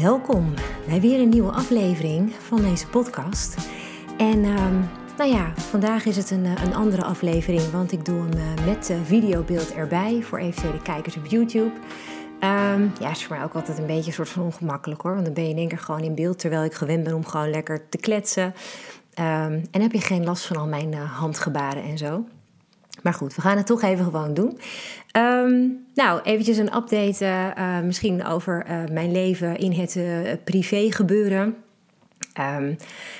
Welkom bij weer een nieuwe aflevering van deze podcast. En ehm, nou ja, vandaag is het een, eh, een andere aflevering, want ik doe hem uh, met videobeeld erbij voor eventuele kijkers op YouTube. Um, ja, is voor mij ook altijd een beetje een soort van ongemakkelijk hoor, want dan ben je in één keer gewoon in beeld terwijl ik gewend ben om gewoon lekker te kletsen. Um, en heb je geen last van al mijn handgebaren en zo. Maar goed, we gaan het toch even gewoon doen. Um, nou, eventjes een update uh, misschien over uh, mijn leven in het privé gebeuren. Um,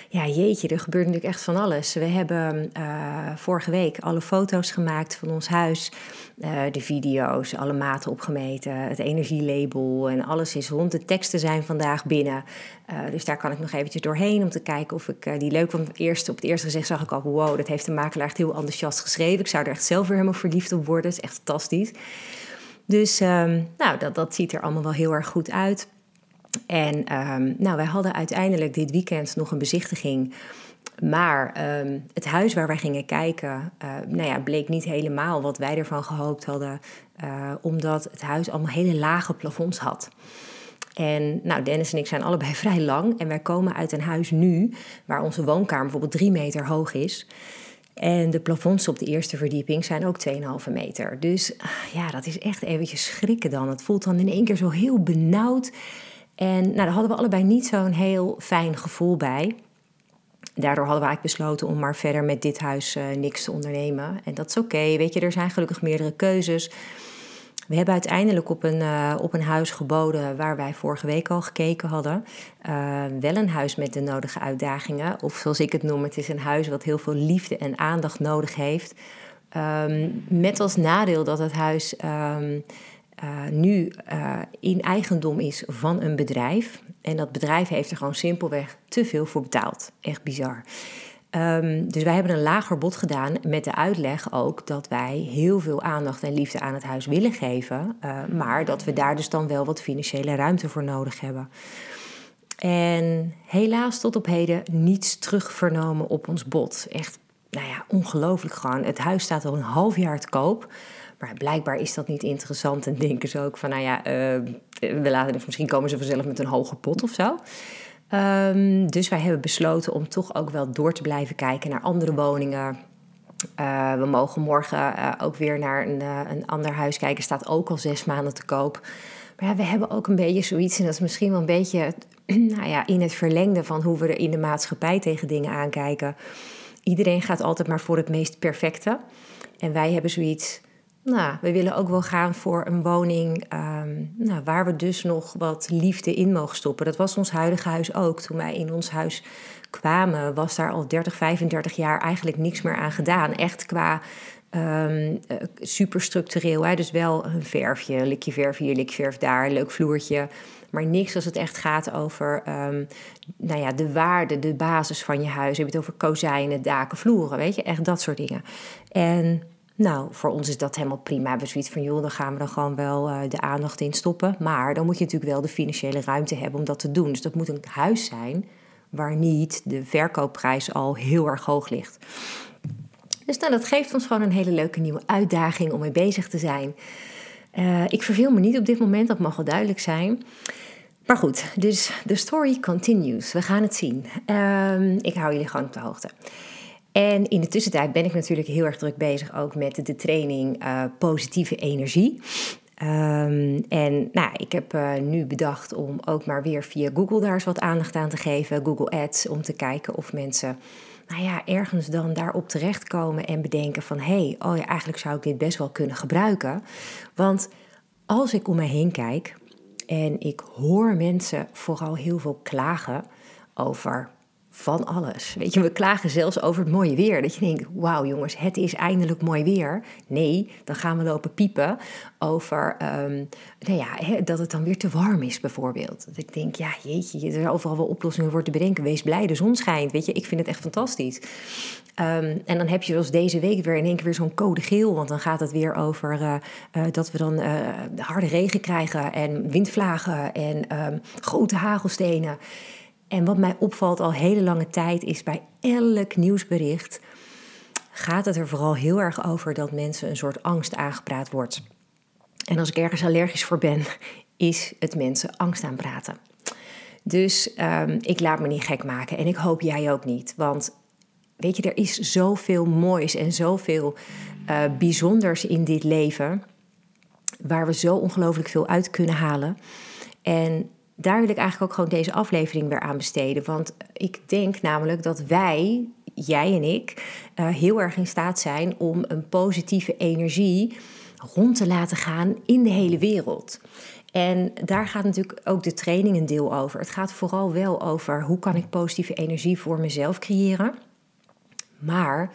ja, jeetje, er gebeurt natuurlijk echt van alles. We hebben uh, vorige week alle foto's gemaakt van ons huis. Uh, de video's, alle maten opgemeten, het energielabel en alles is rond. De teksten zijn vandaag binnen. Uh, dus daar kan ik nog eventjes doorheen om te kijken of ik die leuk vond. Eerst, op het eerste gezicht zag ik al, wow, dat heeft de makelaar echt heel enthousiast geschreven. Ik zou er echt zelf weer helemaal verliefd op worden. Dat is echt fantastisch. Dus um, nou, dat, dat ziet er allemaal wel heel erg goed uit. En um, nou, wij hadden uiteindelijk dit weekend nog een bezichtiging. Maar um, het huis waar wij gingen kijken, uh, nou ja, bleek niet helemaal wat wij ervan gehoopt hadden. Uh, omdat het huis allemaal hele lage plafonds had. En nou, Dennis en ik zijn allebei vrij lang. En wij komen uit een huis nu, waar onze woonkamer bijvoorbeeld drie meter hoog is. En de plafonds op de eerste verdieping zijn ook 2,5 meter. Dus ja, dat is echt eventjes schrikken dan. Het voelt dan in één keer zo heel benauwd. En nou, daar hadden we allebei niet zo'n heel fijn gevoel bij. Daardoor hadden we eigenlijk besloten om maar verder met dit huis uh, niks te ondernemen. En dat is oké, weet je, er zijn gelukkig meerdere keuzes. We hebben uiteindelijk op een, uh, op een huis geboden waar wij vorige week al gekeken hadden. Uh, wel een huis met de nodige uitdagingen. Of zoals ik het noem, het is een huis wat heel veel liefde en aandacht nodig heeft. Um, met als nadeel dat het huis um, uh, nu uh, in eigendom is van een bedrijf. En dat bedrijf heeft er gewoon simpelweg te veel voor betaald. Echt bizar. Um, dus wij hebben een lager bod gedaan met de uitleg ook dat wij heel veel aandacht en liefde aan het huis willen geven. Uh, maar dat we daar dus dan wel wat financiële ruimte voor nodig hebben. En helaas tot op heden niets terugvernomen op ons bod. Echt, nou ja, ongelooflijk gewoon. Het huis staat al een half jaar te koop. Maar blijkbaar is dat niet interessant en denken ze ook van, nou ja, uh, we laten het, misschien komen ze vanzelf met een hoger pot of zo. Um, dus wij hebben besloten om toch ook wel door te blijven kijken naar andere woningen. Uh, we mogen morgen uh, ook weer naar een, een ander huis kijken. Staat ook al zes maanden te koop. Maar ja, we hebben ook een beetje zoiets, en dat is misschien wel een beetje nou ja, in het verlengde van hoe we er in de maatschappij tegen dingen aankijken. Iedereen gaat altijd maar voor het meest perfecte. En wij hebben zoiets nou, we willen ook wel gaan voor een woning um, nou, waar we dus nog wat liefde in mogen stoppen. Dat was ons huidige huis ook. Toen wij in ons huis kwamen, was daar al 30, 35 jaar eigenlijk niks meer aan gedaan. Echt qua um, uh, superstructureel. Hè? Dus wel een verfje, likje verf hier, likje verf daar, leuk vloertje. Maar niks als het echt gaat over um, nou ja, de waarde, de basis van je huis. Je hebt het over kozijnen, daken, vloeren, weet je, echt dat soort dingen. En nou, voor ons is dat helemaal prima. We zoiets van, joh, dan gaan we er gewoon wel uh, de aandacht in stoppen. Maar dan moet je natuurlijk wel de financiële ruimte hebben om dat te doen. Dus dat moet een huis zijn waar niet de verkoopprijs al heel erg hoog ligt. Dus nou, dat geeft ons gewoon een hele leuke nieuwe uitdaging om mee bezig te zijn. Uh, ik verveel me niet op dit moment, dat mag wel duidelijk zijn. Maar goed, dus de story continues. We gaan het zien. Uh, ik hou jullie gewoon op de hoogte. En in de tussentijd ben ik natuurlijk heel erg druk bezig ook met de training uh, positieve energie. Um, en nou, ik heb uh, nu bedacht om ook maar weer via Google daar wat aandacht aan te geven. Google Ads, om te kijken of mensen nou ja, ergens dan daarop terechtkomen en bedenken van... hé, hey, oh ja, eigenlijk zou ik dit best wel kunnen gebruiken. Want als ik om me heen kijk en ik hoor mensen vooral heel veel klagen over van alles. Weet je, we klagen zelfs over het mooie weer. Dat je denkt, wauw jongens, het is eindelijk mooi weer. Nee, dan gaan we lopen piepen over um, nou ja, dat het dan weer te warm is bijvoorbeeld. Dat ik denk, ja jeetje, er zijn overal wel oplossingen voor te bedenken. Wees blij, de zon schijnt. Weet je, ik vind het echt fantastisch. Um, en dan heb je zoals deze week weer in één keer weer zo'n code geel. Want dan gaat het weer over uh, uh, dat we dan uh, harde regen krijgen en windvlagen en um, grote hagelstenen. En wat mij opvalt al hele lange tijd is bij elk nieuwsbericht gaat het er vooral heel erg over dat mensen een soort angst aangepraat wordt. En als ik ergens allergisch voor ben, is het mensen angst aanpraten. Dus um, ik laat me niet gek maken en ik hoop jij ook niet. Want weet je, er is zoveel moois en zoveel uh, bijzonders in dit leven. Waar we zo ongelooflijk veel uit kunnen halen. En daar wil ik eigenlijk ook gewoon deze aflevering weer aan besteden. Want ik denk namelijk dat wij, jij en ik, uh, heel erg in staat zijn om een positieve energie rond te laten gaan in de hele wereld. En daar gaat natuurlijk ook de training een deel over. Het gaat vooral wel over hoe kan ik positieve energie voor mezelf creëren. Maar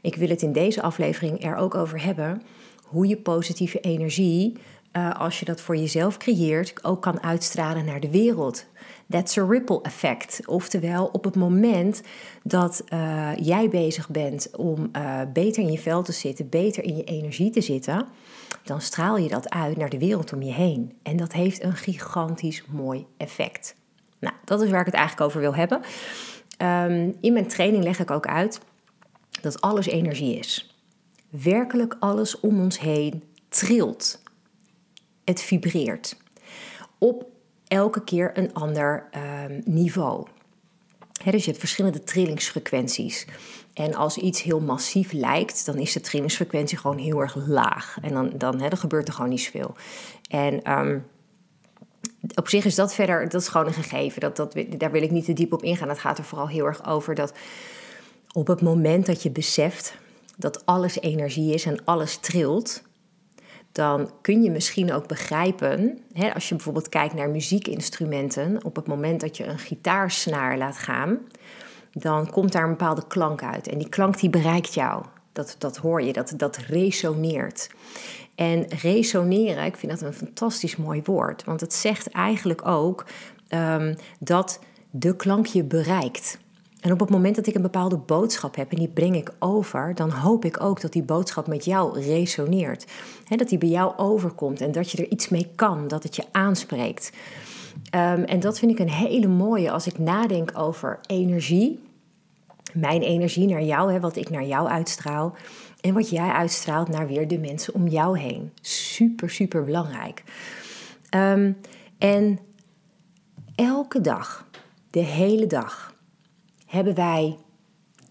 ik wil het in deze aflevering er ook over hebben hoe je positieve energie uh, als je dat voor jezelf creëert, ook kan uitstralen naar de wereld. That's a ripple effect. Oftewel, op het moment dat uh, jij bezig bent om uh, beter in je vel te zitten, beter in je energie te zitten, dan straal je dat uit naar de wereld om je heen. En dat heeft een gigantisch mooi effect. Nou, dat is waar ik het eigenlijk over wil hebben. Um, in mijn training leg ik ook uit dat alles energie is. Werkelijk alles om ons heen trilt het vibreert. Op elke keer een ander um, niveau. Dus je hebt verschillende trillingsfrequenties. En als iets heel massief lijkt, dan is de trillingsfrequentie gewoon heel erg laag. En dan, dan, gebeurt er gewoon niet zoveel. En um, op zich is dat verder, dat is gewoon een gegeven. Dat, dat, daar wil ik niet te diep op ingaan. Het gaat er vooral heel erg over dat op het moment dat je beseft dat alles energie is en alles trilt, dan kun je misschien ook begrijpen, hè, als je bijvoorbeeld kijkt naar muziekinstrumenten, op het moment dat je een gitaarsnaar laat gaan, dan komt daar een bepaalde klank uit. En die klank die bereikt jou. Dat, dat hoor je, dat, dat resoneert. En resoneren, ik vind dat een fantastisch mooi woord, want het zegt eigenlijk ook um, dat de klank je bereikt. En op het moment dat ik een bepaalde boodschap heb en die breng ik over, dan hoop ik ook dat die boodschap met jou resoneert. Dat die bij jou overkomt en dat je er iets mee kan, dat het je aanspreekt. Um, en dat vind ik een hele mooie als ik nadenk over energie. Mijn energie naar jou, wat ik naar jou uitstraal. En wat jij uitstraalt naar weer de mensen om jou heen. Super, super belangrijk. Um, en elke dag, de hele dag hebben wij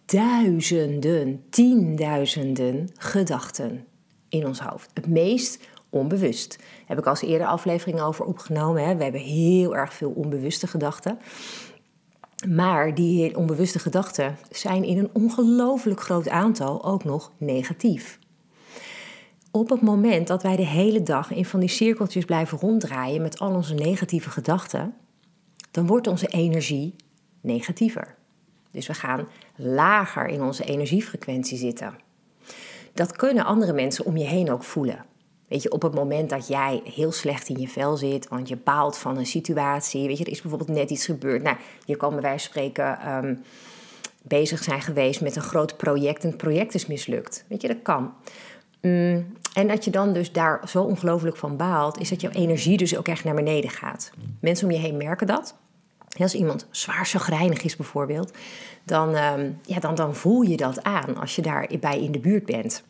duizenden, tienduizenden gedachten in ons hoofd. Het meest onbewust. Daar heb ik als eerder aflevering over opgenomen. Hè. We hebben heel erg veel onbewuste gedachten. Maar die onbewuste gedachten zijn in een ongelooflijk groot aantal ook nog negatief. Op het moment dat wij de hele dag in van die cirkeltjes blijven ronddraaien met al onze negatieve gedachten, dan wordt onze energie negatiever. Dus we gaan lager in onze energiefrequentie zitten. Dat kunnen andere mensen om je heen ook voelen. Weet je, op het moment dat jij heel slecht in je vel zit, want je baalt van een situatie, weet je, er is bijvoorbeeld net iets gebeurd. Nou, je kan bij wijze van spreken um, bezig zijn geweest met een groot project en het project is mislukt. Weet je, dat kan. Um, en dat je dan dus daar zo ongelooflijk van baalt, is dat jouw energie dus ook echt naar beneden gaat. Mensen om je heen merken dat. Als iemand zwaar is bijvoorbeeld, dan, um, ja, dan, dan voel je dat aan als je daarbij in de buurt bent.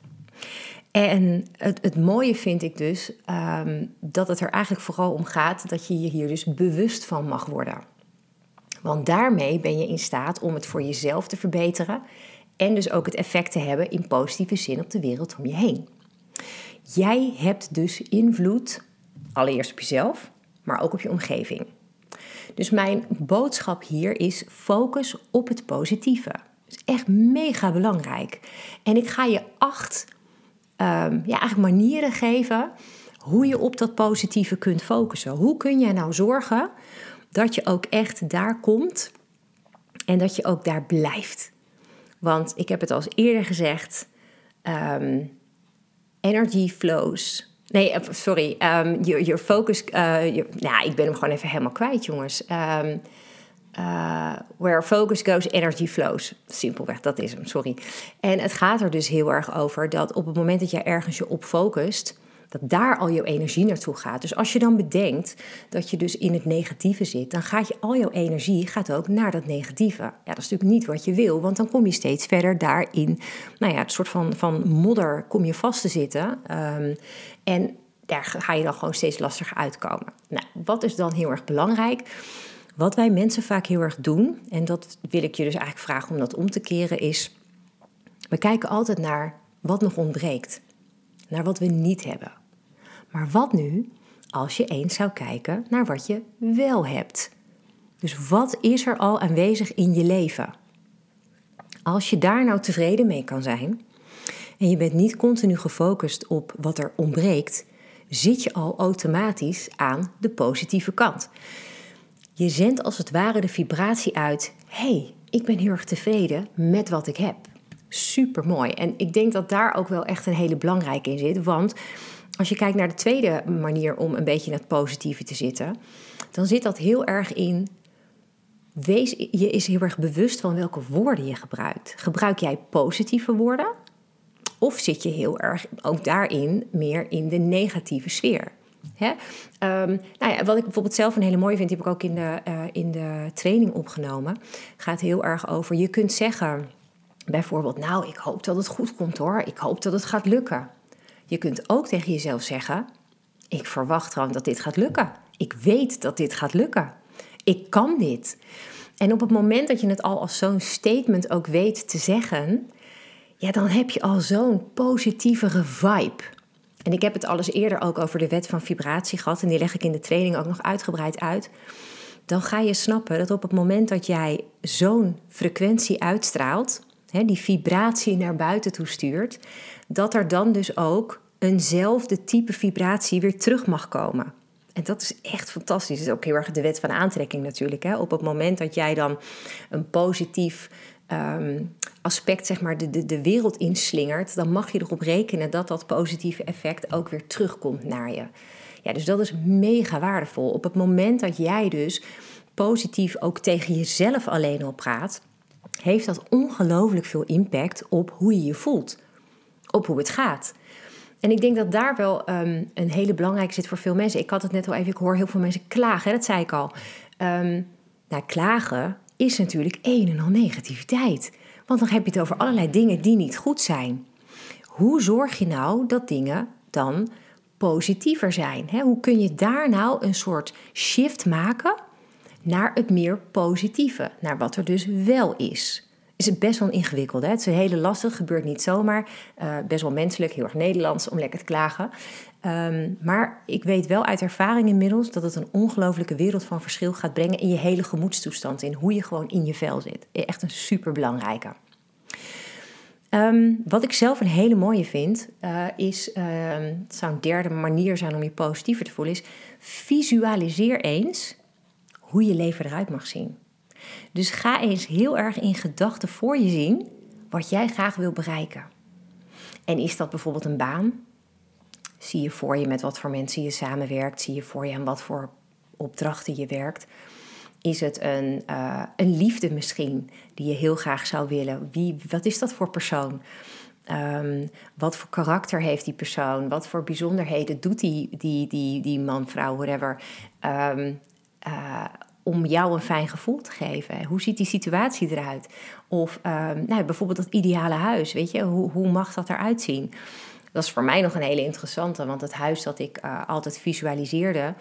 En het, het mooie vind ik dus um, dat het er eigenlijk vooral om gaat dat je je hier dus bewust van mag worden. Want daarmee ben je in staat om het voor jezelf te verbeteren en dus ook het effect te hebben in positieve zin op de wereld om je heen. Jij hebt dus invloed, allereerst op jezelf, maar ook op je omgeving. Dus mijn boodschap hier is focus op het positieve. Dat is echt mega belangrijk. En ik ga je acht um, ja, eigenlijk manieren geven hoe je op dat positieve kunt focussen. Hoe kun jij nou zorgen dat je ook echt daar komt En dat je ook daar blijft. Want ik heb het al eerder gezegd: ehm, energy flows. Nee, eh, sorry. Um, your, your focus. Uh, nou, ik ben hem gewoon even helemaal kwijt, jongens. Um, uh, where focus goes, energy flows. Simpelweg, dat is hem, sorry. En het gaat er dus heel erg over dat op het moment dat jij ergens je op focust, dat daar al jouw energie naartoe gaat. Dus als je dan bedenkt dat je dus in het negatieve zit, dan gaat je al jouw energie gaat ook naar dat negatieve. Ja, dat is natuurlijk niet wat je wil, want dan kom je steeds verder daarin, nou ja, het soort van, van modder kom je vast te zitten. Um, en daar ga je dan gewoon steeds lastiger uitkomen. Nou, wat is dan heel erg belangrijk? Wat wij mensen vaak heel erg doen, en dat wil ik je dus eigenlijk vragen om dat om te keren, is we kijken altijd naar wat nog ontbreekt, naar wat we niet hebben. Maar wat nu als je eens zou kijken naar wat je wel hebt? Dus wat is er al aanwezig in je leven? Als je daar nou tevreden mee kan zijn en je bent niet continu gefocust op wat er ontbreekt, zit je al automatisch aan de positieve kant. Je zendt als het ware de vibratie uit: hey, ik ben heel erg tevreden met wat ik heb. Super mooi. En ik denk dat daar ook wel echt een hele belangrijke in zit. Want als je kijkt naar de tweede manier om een beetje in het positieve te zitten, dan zit dat heel erg in. Wees je is heel erg bewust van welke woorden je gebruikt. Gebruik jij positieve woorden? Of zit je heel erg ook daarin meer in de negatieve sfeer? Hè? Ehm, nou ja, wat ik bijvoorbeeld zelf een hele mooie vind, die heb ik ook in de, uh, in de training opgenomen, gaat heel erg over. Je kunt zeggen, bijvoorbeeld, nou, ik hoop dat het goed komt hoor, ik hoop dat het gaat lukken. Je kunt ook tegen jezelf zeggen: Ik verwacht gewoon dat dit gaat lukken. Ik weet dat dit gaat lukken. Ik kan dit. En op het moment dat je het al als zo'n statement ook weet te zeggen, ja, dan heb je al zo'n positievere vibe. En ik heb het alles eerder ook over de wet van vibratie gehad en die leg ik in de training ook nog uitgebreid uit. Dan ga je snappen dat op het moment dat jij zo'n frequentie uitstraalt, hè, die vibratie naar buiten toe stuurt, dat er dan dus ook eenzelfde type vibratie weer terug mag komen. En dat is echt fantastisch. Dat is ook heel erg de wet van aantrekking natuurlijk. Hè? Op het moment dat jij dan een positief ehm, aspect, zeg maar, de, de, de wereld inslingert, dan mag je erop rekenen dat dat positieve effect ook weer terugkomt naar je. Ja, dus dat is mega waardevol. Op het moment dat jij dus positief ook tegen jezelf alleen al praat, heeft dat ongelooflijk veel impact op hoe je je voelt, op hoe het gaat. En ik denk dat daar wel ehm, een hele belangrijke zit voor veel mensen. Ik had het net al even, ik hoor heel veel mensen klagen, hè, dat zei ik al. Um, nou, klagen is natuurlijk een en al negativiteit. Want dan heb je het over allerlei dingen die niet goed zijn. Hoe zorg je nou dat dingen dan positiever zijn? Hoe kun je daar nou een soort shift maken naar het meer positieve, naar wat er dus wel is? Is het best wel ingewikkeld. Hè? Het is een hele lastig, gebeurt niet zomaar. Uh, best wel menselijk, heel erg Nederlands om lekker te klagen. Um, maar ik weet wel uit ervaring inmiddels dat het een ongelofelijke wereld van verschil gaat brengen in je hele gemoedstoestand. In hoe je gewoon in je vel zit. Echt een superbelangrijke. Um, wat ik zelf een hele mooie vind, uh, is, uh, het zou een derde manier zijn om je positiever te voelen, is visualiseer eens hoe je leven eruit mag zien. Dus ga eens heel erg in gedachten voor je zien wat jij graag wil bereiken. En is dat bijvoorbeeld een baan? Zie je voor je met wat voor mensen je samenwerkt? Zie je voor je aan wat voor opdrachten je werkt? Is het een, uh, een liefde misschien die je heel graag zou willen? Wie, wat is dat voor persoon? Um, wat voor karakter heeft die persoon? Wat voor bijzonderheden doet die, die, die, die man, vrouw, whatever? Um, uh, om jou een fijn gevoel te geven. Hoe ziet die situatie eruit? Of um, nou, bijvoorbeeld dat ideale huis, weet je, hoe, hoe mag dat eruit zien? Dat is voor mij nog een hele interessante, want het huis dat ik uh, altijd visualiseerde,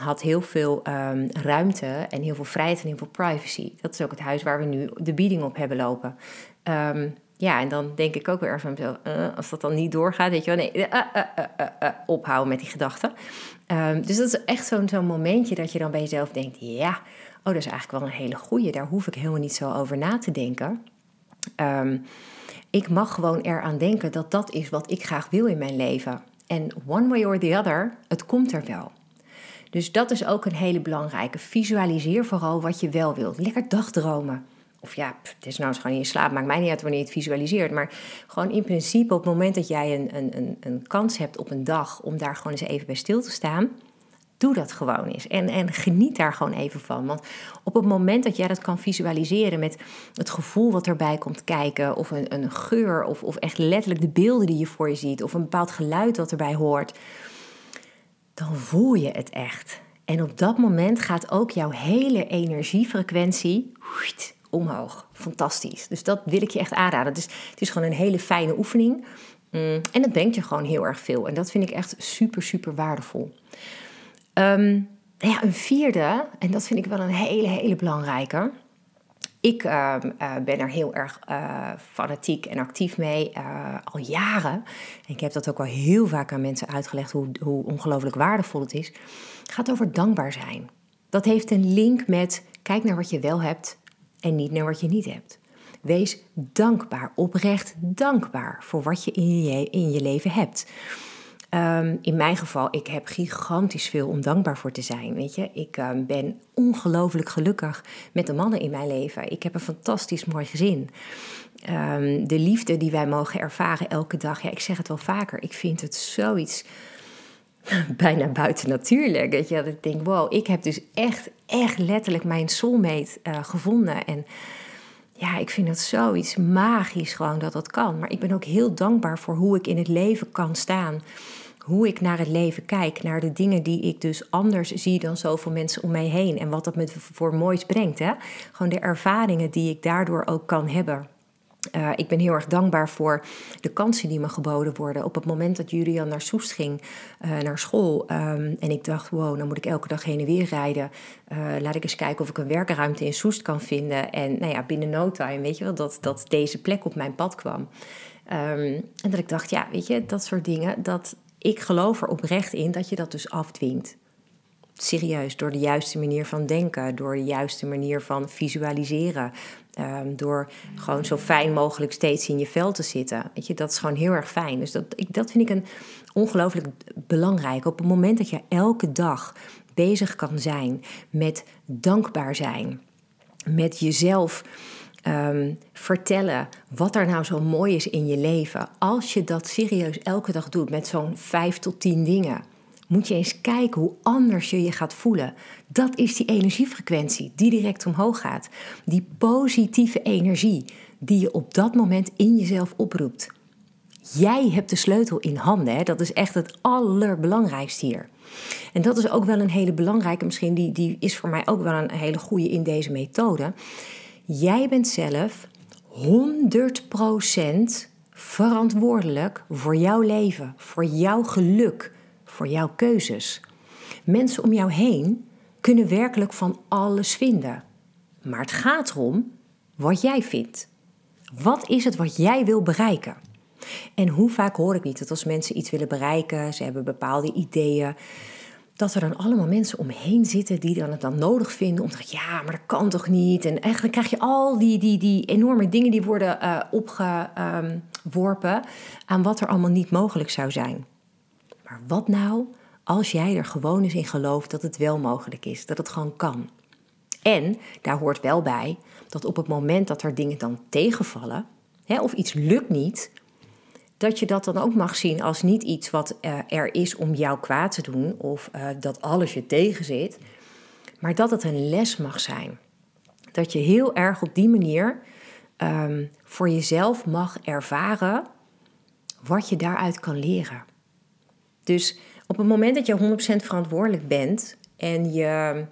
had heel veel um, ruimte en heel veel vrijheid en heel veel privacy. Dat is ook het huis waar we nu de bieding op hebben lopen. Um, ja, en dan denk ik ook weer van mezelf, uh, als dat dan niet doorgaat, weet je wel, nee, uh, ophouden met die gedachten. Um, dus dat is echt zo'n zo'n momentje dat je dan bij jezelf denkt, ja, oh, dat is eigenlijk wel een hele goeie, daar hoef ik helemaal niet zo over na te denken. Ik mag gewoon eraan denken dat dat is wat ik graag wil in mijn leven. En one way or the other, het komt er wel. Dus dat is ook een hele belangrijke. Visualiseer vooral wat je wel wilt. Lekker dagdromen. Of ja, het is nou gewoon in je slaap, maakt mij niet uit wanneer je het visualiseert. Maar gewoon in principe op het moment dat jij een, een, een kans hebt op een dag om daar gewoon eens even bij stil te staan doe dat gewoon eens. En, en geniet daar gewoon even van. Want op het moment dat jij dat kan visualiseren met het gevoel wat erbij komt kijken, of een, een geur, of, of echt letterlijk de beelden die je voor je ziet, of een bepaald geluid wat erbij hoort, dan voel je het echt. En op dat moment gaat ook jouw hele energiefrequentie omhoog. Fantastisch. Dus dat wil ik je echt aanraden. Dus het is gewoon een hele fijne oefening. Mm, en het brengt je gewoon heel erg veel. En dat vind ik echt super, super waardevol. Um, ja, een vierde, en dat vind ik wel een hele, hele belangrijke. Ik ehm, eh, ben er heel erg uh, fanatiek en actief mee, uh, al jaren. En ik heb dat ook al heel vaak aan mensen uitgelegd hoe, hoe ongelooflijk waardevol het is. Het gaat over dankbaar zijn. Dat heeft een link met kijk naar wat je wel hebt en niet naar wat je niet hebt. Wees dankbaar, oprecht dankbaar voor wat je in je, in je leven hebt. Um, in mijn geval, ik heb gigantisch veel om dankbaar voor te zijn. Weet je, ik um, ben ongelooflijk gelukkig met de mannen in mijn leven. Ik heb een fantastisch mooi gezin. Um, de liefde die wij mogen ervaren elke dag. Ja, ik zeg het wel vaker. Ik vind het zoiets bijna buiten natuurlijk. Weet je, dat ik denk, wow, ik heb dus echt, echt letterlijk mijn soulmate uh, gevonden. En ja, ik vind het zoiets magisch gewoon dat dat kan. Maar ik ben ook heel dankbaar voor hoe ik in het leven kan staan hoe ik naar het leven kijk, naar de dingen die ik dus anders zie dan zoveel mensen om mij heen. En wat dat me voor moois brengt. Hè? Gewoon de ervaringen die ik daardoor ook kan hebben. Uh, ik ben heel erg dankbaar voor de kansen die me geboden worden. Op het moment dat Julian naar Soest ging, uh, naar school, um, en ik dacht: wow, dan moet ik elke dag heen en weer rijden. Uh, laat ik eens kijken of ik een werkruimte in Soest kan vinden. En nou ja, binnen no time, weet je wel, dat, dat deze plek op mijn pad kwam. Um, en dat ik dacht: ja, weet je, dat soort dingen, dat, ik geloof er oprecht in dat je dat dus afdwingt. Serieus, door de juiste manier van denken, door de juiste manier van visualiseren, um, door gewoon zo fijn mogelijk steeds in je vel te zitten. Weet je, dat is gewoon heel erg fijn. Dus dat, ik, dat vind ik een ongelooflijk belangrijk. Op het moment dat je elke dag bezig kan zijn met dankbaar zijn, met jezelf um, vertellen wat er nou zo mooi is in je leven. Als je dat serieus elke dag doet met zo'n vijf tot tien dingen, moet je eens kijken hoe anders je je gaat voelen. Dat is die energiefrequentie die direct omhoog gaat. Die positieve energie die je op dat moment in jezelf oproept. Jij hebt de sleutel in handen. Hè? Dat is echt het allerbelangrijkste hier. En dat is ook wel een hele belangrijke, misschien die, die is voor mij ook wel een hele goede in deze methode Jij bent zelf 100% verantwoordelijk voor jouw leven, voor jouw geluk, voor jouw keuzes. Mensen om jou heen kunnen werkelijk van alles vinden. Maar het gaat erom wat jij vindt. Wat is het wat jij wil bereiken? En hoe vaak hoor ik niet dat als mensen iets willen bereiken, ze hebben bepaalde ideeën, dat er dan allemaal mensen omheen zitten die dan het dan nodig vinden om te zeggen, ja, maar dat kan toch niet? En eigenlijk krijg je al die, die, die enorme dingen die worden uh, opgeworpen aan wat er allemaal niet mogelijk zou zijn. Maar wat nou als jij er gewoon eens in gelooft dat het wel mogelijk is, dat het gewoon kan? En daar hoort wel bij dat op het moment dat er dingen dan tegenvallen, hè, of iets lukt niet, dat je dat dan ook mag zien als niet iets wat uh, er is om jou kwaad te doen of uh, dat alles je tegenzit, maar dat het een les mag zijn. Dat je heel erg op die manier um, voor jezelf mag ervaren wat je daaruit kan leren. Dus op het moment dat je 100% verantwoordelijk bent en je,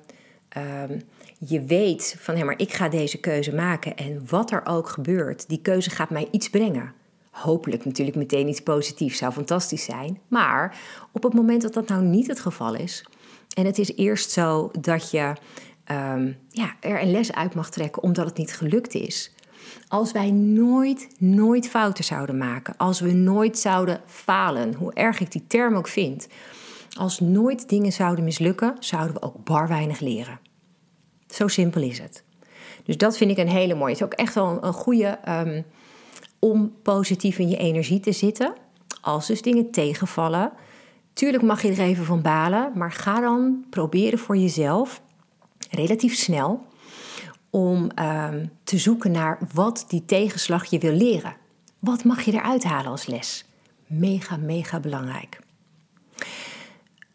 um, je weet van hé, maar ik ga deze keuze maken en wat er ook gebeurt, die keuze gaat mij iets brengen. Hopelijk natuurlijk meteen iets positiefs, zou fantastisch zijn. Maar op het moment dat dat nou niet het geval is, en het is eerst zo dat je um, ja, er een les uit mag trekken omdat het niet gelukt is. Als wij nooit, nooit fouten zouden maken, als we nooit zouden falen, hoe erg ik die term ook vind, als nooit dingen zouden mislukken, zouden we ook bar weinig leren. Zo simpel is het. Dus dat vind ik een hele mooie. Het is ook echt wel een, goede um, om positief in je energie te zitten. Als dus dingen tegenvallen. Tuurlijk mag je er even van balen, maar ga dan proberen voor jezelf relatief snel om ehm, te zoeken naar wat die tegenslag je wil leren. Wat mag je eruit halen als les? Mega, mega belangrijk.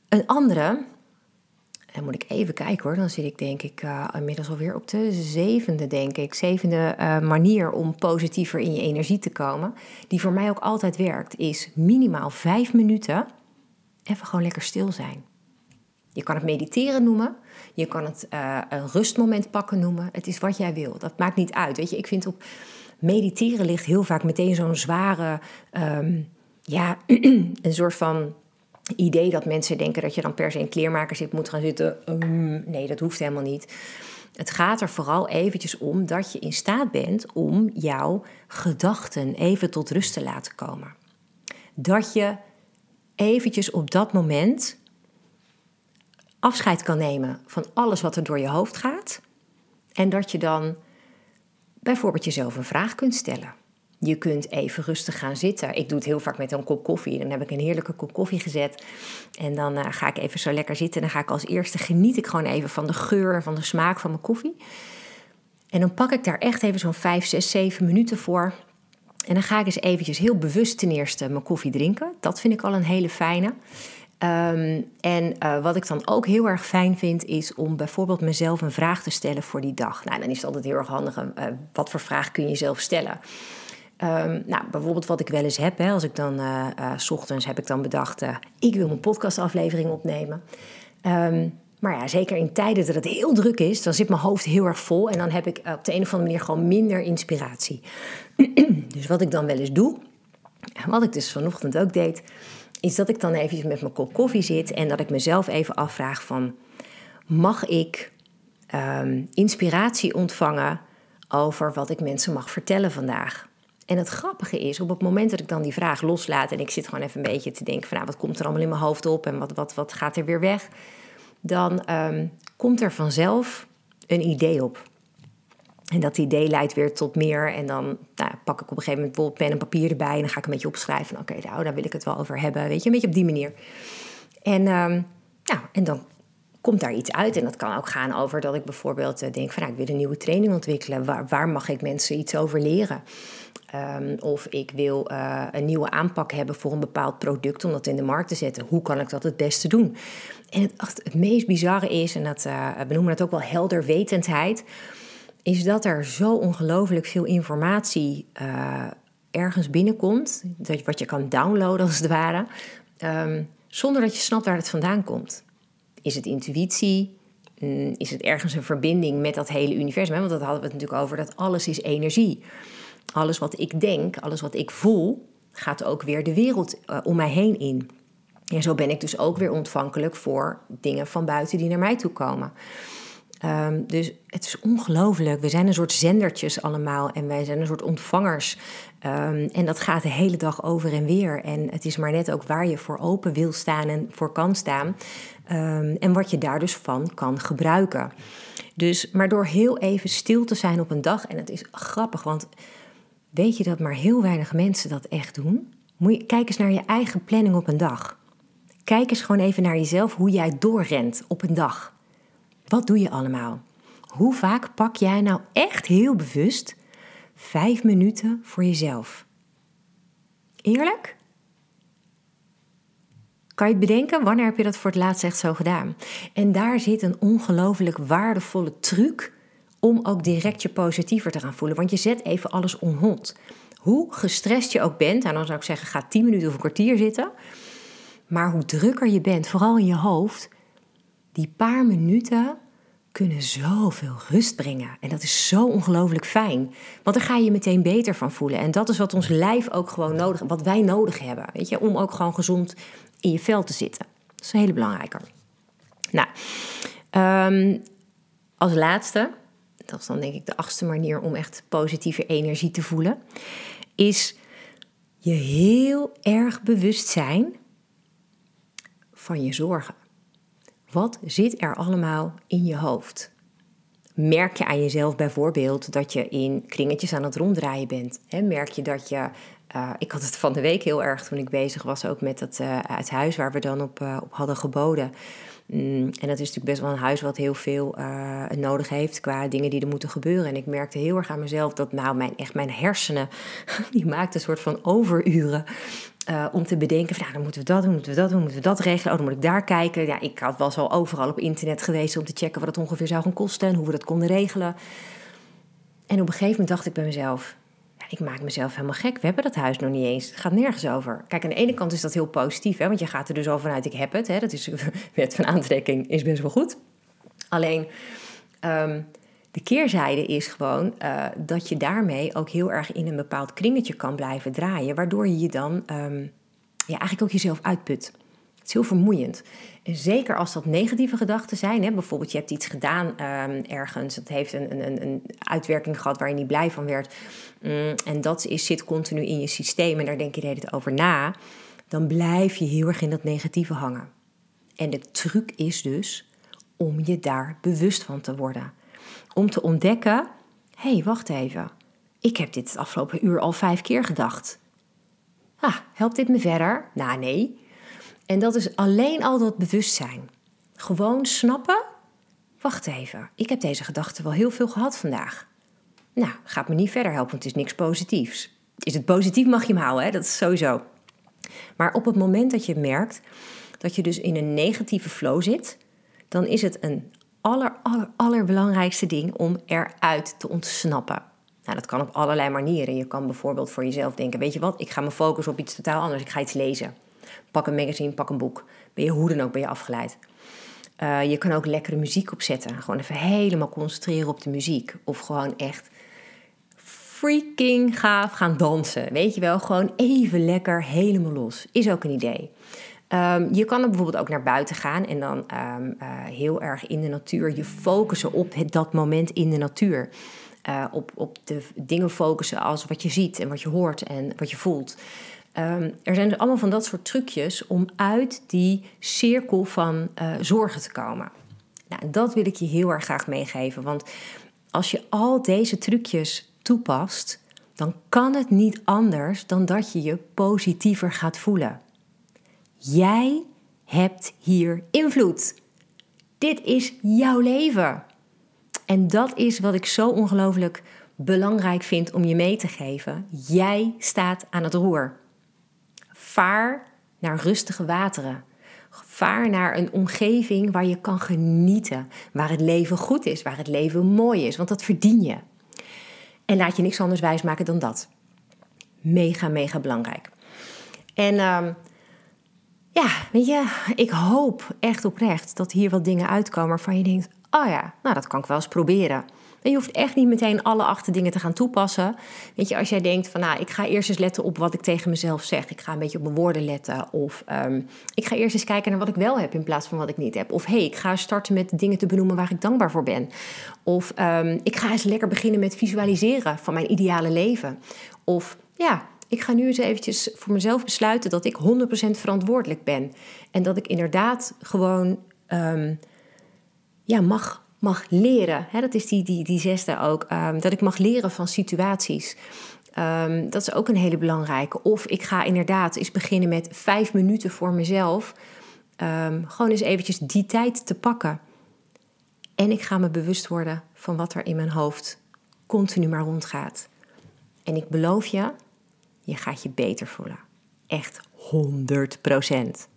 Een andere, dan moet ik even kijken hoor, dan zit ik denk ik uh, inmiddels alweer op de zevende, denk ik. Zevende uh, manier om positiever in je energie te komen, die voor mij ook altijd werkt, is minimaal vijf minuten even gewoon lekker stil zijn. Je kan het mediteren noemen, je kan het uh, een rustmoment pakken noemen. Het is wat jij wil, dat maakt niet uit. Weet je, ik vind op mediteren ligt heel vaak meteen zo'n zware, um, ja, een soort van idee dat mensen denken dat je dan per se in kleermaker zit, moet gaan zitten. Um, nee, dat hoeft helemaal niet. Het gaat er vooral eventjes om dat je in staat bent om jouw gedachten even tot rust te laten komen. Dat je eventjes op dat moment afscheid kan nemen van alles wat er door je hoofd gaat. En dat je dan bijvoorbeeld jezelf een vraag kunt stellen. Je kunt even rustig gaan zitten. Ik doe het heel vaak met een kop koffie. Dan heb ik een heerlijke kop koffie gezet. En dan uh, ga ik even zo lekker zitten. En dan ga ik als eerste geniet ik gewoon even van de geur en van de smaak van mijn koffie. En dan pak ik daar echt even zo'n 5, 6, 7 minuten voor. En dan ga ik eens eventjes heel bewust ten eerste mijn koffie drinken. Dat vind ik al een hele fijne. Um, en uh, wat ik dan ook heel erg fijn vind, is om bijvoorbeeld mezelf een vraag te stellen voor die dag. Nou, dan is het altijd heel erg handig. Uh, wat voor vraag kun je jezelf stellen? Um, nou, bijvoorbeeld wat ik wel eens heb, hè, als ik dan, uh, s ochtends heb ik dan bedacht, ik wil mijn podcastaflevering opnemen. Um, maar ja, zeker in tijden dat het heel druk is, dan zit mijn hoofd heel erg vol en dan heb ik op de een of andere manier gewoon minder inspiratie. dus wat ik dan wel eens doe, en wat ik dus vanochtend ook deed, is dat ik dan eventjes met mijn kop koffie zit en dat ik mezelf even afvraag van, mag ik um, inspiratie ontvangen over wat ik mensen mag vertellen vandaag? En het grappige is, op het moment dat ik dan die vraag loslaat en ik zit gewoon even een beetje te denken van, nou, wat komt er allemaal in mijn hoofd op en wat, wat, wat gaat er weer weg? Dan um, komt er vanzelf een idee op. En dat idee leidt weer tot meer. En dan nou, pak ik op een gegeven moment bijvoorbeeld pen en papier erbij. En dan ga ik een beetje opschrijven. Oké, nou, daar wil ik het wel over hebben. Weet je, een beetje op die manier. En, um, en dan komt daar iets uit. En dat kan ook gaan over dat ik bijvoorbeeld uh, denk van... Nou, ik wil een nieuwe training ontwikkelen. Waar, waar mag ik mensen iets over leren? Um, of ik wil uh, een nieuwe aanpak hebben voor een bepaald product... om dat in de markt te zetten. Hoe kan ik dat het beste doen? En het, het meest bizarre is, en dat, uh, we noemen het ook wel helderwetendheid is dat er zo ongelooflijk veel informatie uh, ergens binnenkomt, dat, wat je kan downloaden als het ware, um, zonder dat je snapt waar het vandaan komt. Is het intuïtie? Mm, is het ergens een verbinding met dat hele universum? Want dat hadden we het natuurlijk over, dat alles is energie. Alles wat ik denk, alles wat ik voel, gaat ook weer de wereld uh, om mij heen in. En zo ben ik dus ook weer ontvankelijk voor dingen van buiten die naar mij toe komen. Um, dus het is ongelooflijk. We zijn een soort zendertjes allemaal en wij zijn een soort ontvangers. Um, en dat gaat de hele dag over en weer. En het is maar net ook waar je voor open wil staan en voor kan staan. Um, en wat je daar dus van kan gebruiken. Dus, maar door heel even stil te zijn op een dag, en het is grappig, want weet je dat maar heel weinig mensen dat echt doen? Moet je, kijk eens naar je eigen planning op een dag. Kijk eens gewoon even naar jezelf hoe jij doorrent op een dag. Wat doe je allemaal? Hoe vaak pak jij nou echt heel bewust vijf minuten voor jezelf? Eerlijk? Kan je het bedenken? Wanneer heb je dat voor het laatst echt zo gedaan? En daar zit een ongelooflijk waardevolle truc om ook direct je positiever te gaan voelen. Want je zet even alles on Hoe gestrest je ook bent, en dan zou ik zeggen, ga 10 minuten of een kwartier zitten. Maar hoe drukker je bent, vooral in je hoofd, die paar minuten kunnen zoveel rust brengen. En dat is zo ongelooflijk fijn. Want daar ga je je meteen beter van voelen. En dat is wat ons lijf ook gewoon nodig wat wij nodig hebben. Weet je, om ook gewoon gezond in je vel te zitten. Dat is een hele belangrijke. Nou, um, als laatste, dat is dan denk ik de achtste manier om echt positieve energie te voelen, is je heel erg bewust zijn van je zorgen. Wat zit er allemaal in je hoofd? merk je aan jezelf bijvoorbeeld dat je in kringetjes aan het ronddraaien bent? merk je dat je. Uh, ik had het van de week heel erg toen ik bezig was ook met het, uh, het huis waar we dan op, uh, op hadden geboden. Mm, en dat is natuurlijk best wel een huis wat heel veel nodig heeft qua dingen die er moeten gebeuren. En ik merkte heel erg aan mezelf dat nou mijn, echt mijn hersenen, die maakten een soort van overuren. Uh, om te bedenken, van, nou, dan moeten we dat doen, moeten we dat doen, moeten we dat regelen. Oh, dan moet ik daar kijken. Ja, ik had, was al overal op internet geweest om te checken wat het ongeveer zou gaan kosten en hoe we dat konden regelen. En op een gegeven moment dacht ik bij mezelf, ik maak mezelf helemaal gek. We hebben dat huis nog niet eens. Het gaat nergens over. Kijk, aan de ene kant is dat heel positief, hè, want je gaat er dus al vanuit, ik heb het. Hè, dat is, wet van aantrekking is best wel goed. Alleen, um, de keerzijde is gewoon uh, dat je daarmee ook heel erg in een bepaald kringetje kan blijven draaien, waardoor je je dan um, ja, eigenlijk ook jezelf uitput. Het is heel vermoeiend. En zeker als dat negatieve gedachten zijn. Hè, bijvoorbeeld, je hebt iets gedaan um, ergens. Het heeft een, een, een uitwerking gehad waar je niet blij van werd. Mm, en dat is, zit continu in je systeem. En daar denk je de hele over na. Dan blijf je heel erg in dat negatieve hangen. En de truc is dus om je daar bewust van te worden om te ontdekken: hé, hey, wacht even. Ik heb dit het afgelopen uur al vijf keer gedacht. Ah, helpt dit me verder? Nou, nee. En dat is alleen al dat bewustzijn. Gewoon snappen. Wacht even, ik heb deze gedachte wel heel veel gehad vandaag. Nou, gaat me niet verder helpen, want het is niks positiefs. Is het positief, mag je hem houden, hè? dat is sowieso. Maar op het moment dat je merkt dat je dus in een negatieve flow zit, dan is het een aller, aller, allerbelangrijkste ding om eruit te ontsnappen. Nou, dat kan op allerlei manieren. Je kan bijvoorbeeld voor jezelf denken: Weet je wat, ik ga me focussen op iets totaal anders. Ik ga iets lezen. Pak een magazine, pak een boek. Ben je hoe dan ook ben je afgeleid. Uh, je kan ook lekkere muziek opzetten. Gewoon even helemaal concentreren op de muziek. Of gewoon echt freaking gaaf gaan dansen. Weet je wel, gewoon even lekker helemaal los. Is ook een idee. Um, je kan er bijvoorbeeld ook naar buiten gaan en dan um, uh, heel erg in de natuur je focussen op het, dat moment in de natuur. Uh, op, op de dingen focussen als wat je ziet en wat je hoort en wat je voelt. Um, er zijn dus allemaal van dat soort trucjes om uit die cirkel van uh, zorgen te komen. Nou, dat wil ik je heel erg graag meegeven. Want als je al deze trucjes toepast, dan kan het niet anders dan dat je je positiever gaat voelen. Jij hebt hier invloed. Dit is jouw leven. En dat is wat ik zo ongelooflijk belangrijk vind om je mee te geven. Jij staat aan het roer. Vaar naar rustige wateren. Vaar naar een omgeving waar je kan genieten. Waar het leven goed is, waar het leven mooi is. Want dat verdien je. En laat je niks anders wijsmaken dan dat. Mega, mega belangrijk. En uh, ja, weet je, ik hoop echt oprecht dat hier wat dingen uitkomen waarvan je denkt: oh ja, nou dat kan ik wel eens proberen. En je hoeft echt niet meteen alle achter dingen te gaan toepassen. Weet je, als jij denkt van nou, ik ga eerst eens letten op wat ik tegen mezelf zeg. Ik ga een beetje op mijn woorden letten. Of um, ik ga eerst eens kijken naar wat ik wel heb in plaats van wat ik niet heb. Of hey, ik ga starten met dingen te benoemen waar ik dankbaar voor ben. Of um, ik ga eens lekker beginnen met visualiseren van mijn ideale leven. Of ja, ik ga nu eens eventjes voor mezelf besluiten dat ik 100% verantwoordelijk ben. En dat ik inderdaad gewoon um, ja, mag, mag leren. Dat is die, die, die zesde ook. Um, dat ik mag leren van situaties. Um, dat is ook een hele belangrijke. Of ik ga inderdaad eens beginnen met vijf minuten voor mezelf. gewoon eens eventjes die tijd te pakken. En ik ga me bewust worden van wat er in mijn hoofd continu maar rondgaat. En ik beloof je, je gaat je beter voelen. Echt 100%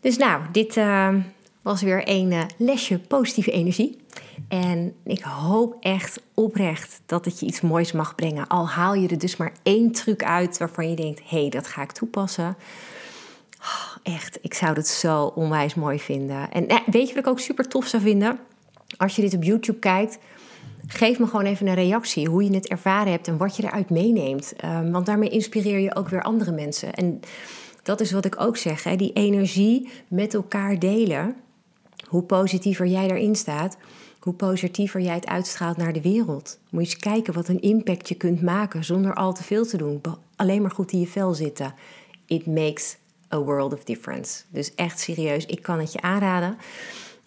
Dus nou, dit uh, was weer een uh, lesje positieve energie. En ik hoop echt oprecht dat het je iets moois mag brengen. Al haal je er dus maar één truc uit waarvan je denkt: hé, hey, dat ga ik toepassen. Oh, echt, ik zou het zo onwijs mooi vinden. En eh, weet je wat ik ook super tof zou vinden? Als je dit op YouTube kijkt, Geef me gewoon even een reactie, hoe je het ervaren hebt en wat je eruit meeneemt. Um, want daarmee inspireer je ook weer andere mensen. En dat is wat ik ook zeg, hè, die energie met elkaar delen. Hoe positiever jij daarin staat, hoe positiever jij het uitstraalt naar de wereld. Moet je eens kijken wat een impact je kunt maken zonder al te veel te doen. Alleen maar goed in je vel zitten. It makes a world of difference. Dus echt serieus, ik kan het je aanraden.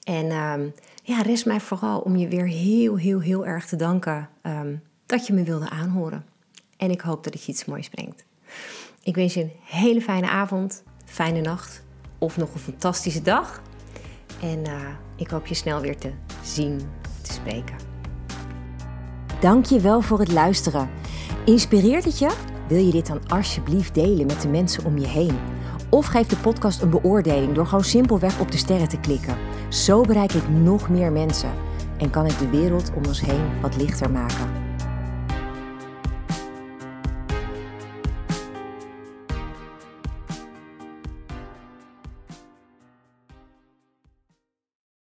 En um, ja, rest mij vooral om je weer heel, heel, heel erg te danken ehm, dat je me wilde aanhoren. En ik hoop dat het je iets moois brengt. Ik wens je een hele fijne avond, fijne nacht of nog een fantastische dag. En uh, ik hoop je snel weer te zien, te spreken. Dank je wel voor het luisteren. Inspireert het je? Wil je dit dan alsjeblieft delen met de mensen om je heen? Of geef de podcast een beoordeling door gewoon simpelweg op de sterren te klikken. Zo bereik ik nog meer mensen en kan ik de wereld om ons heen wat lichter maken.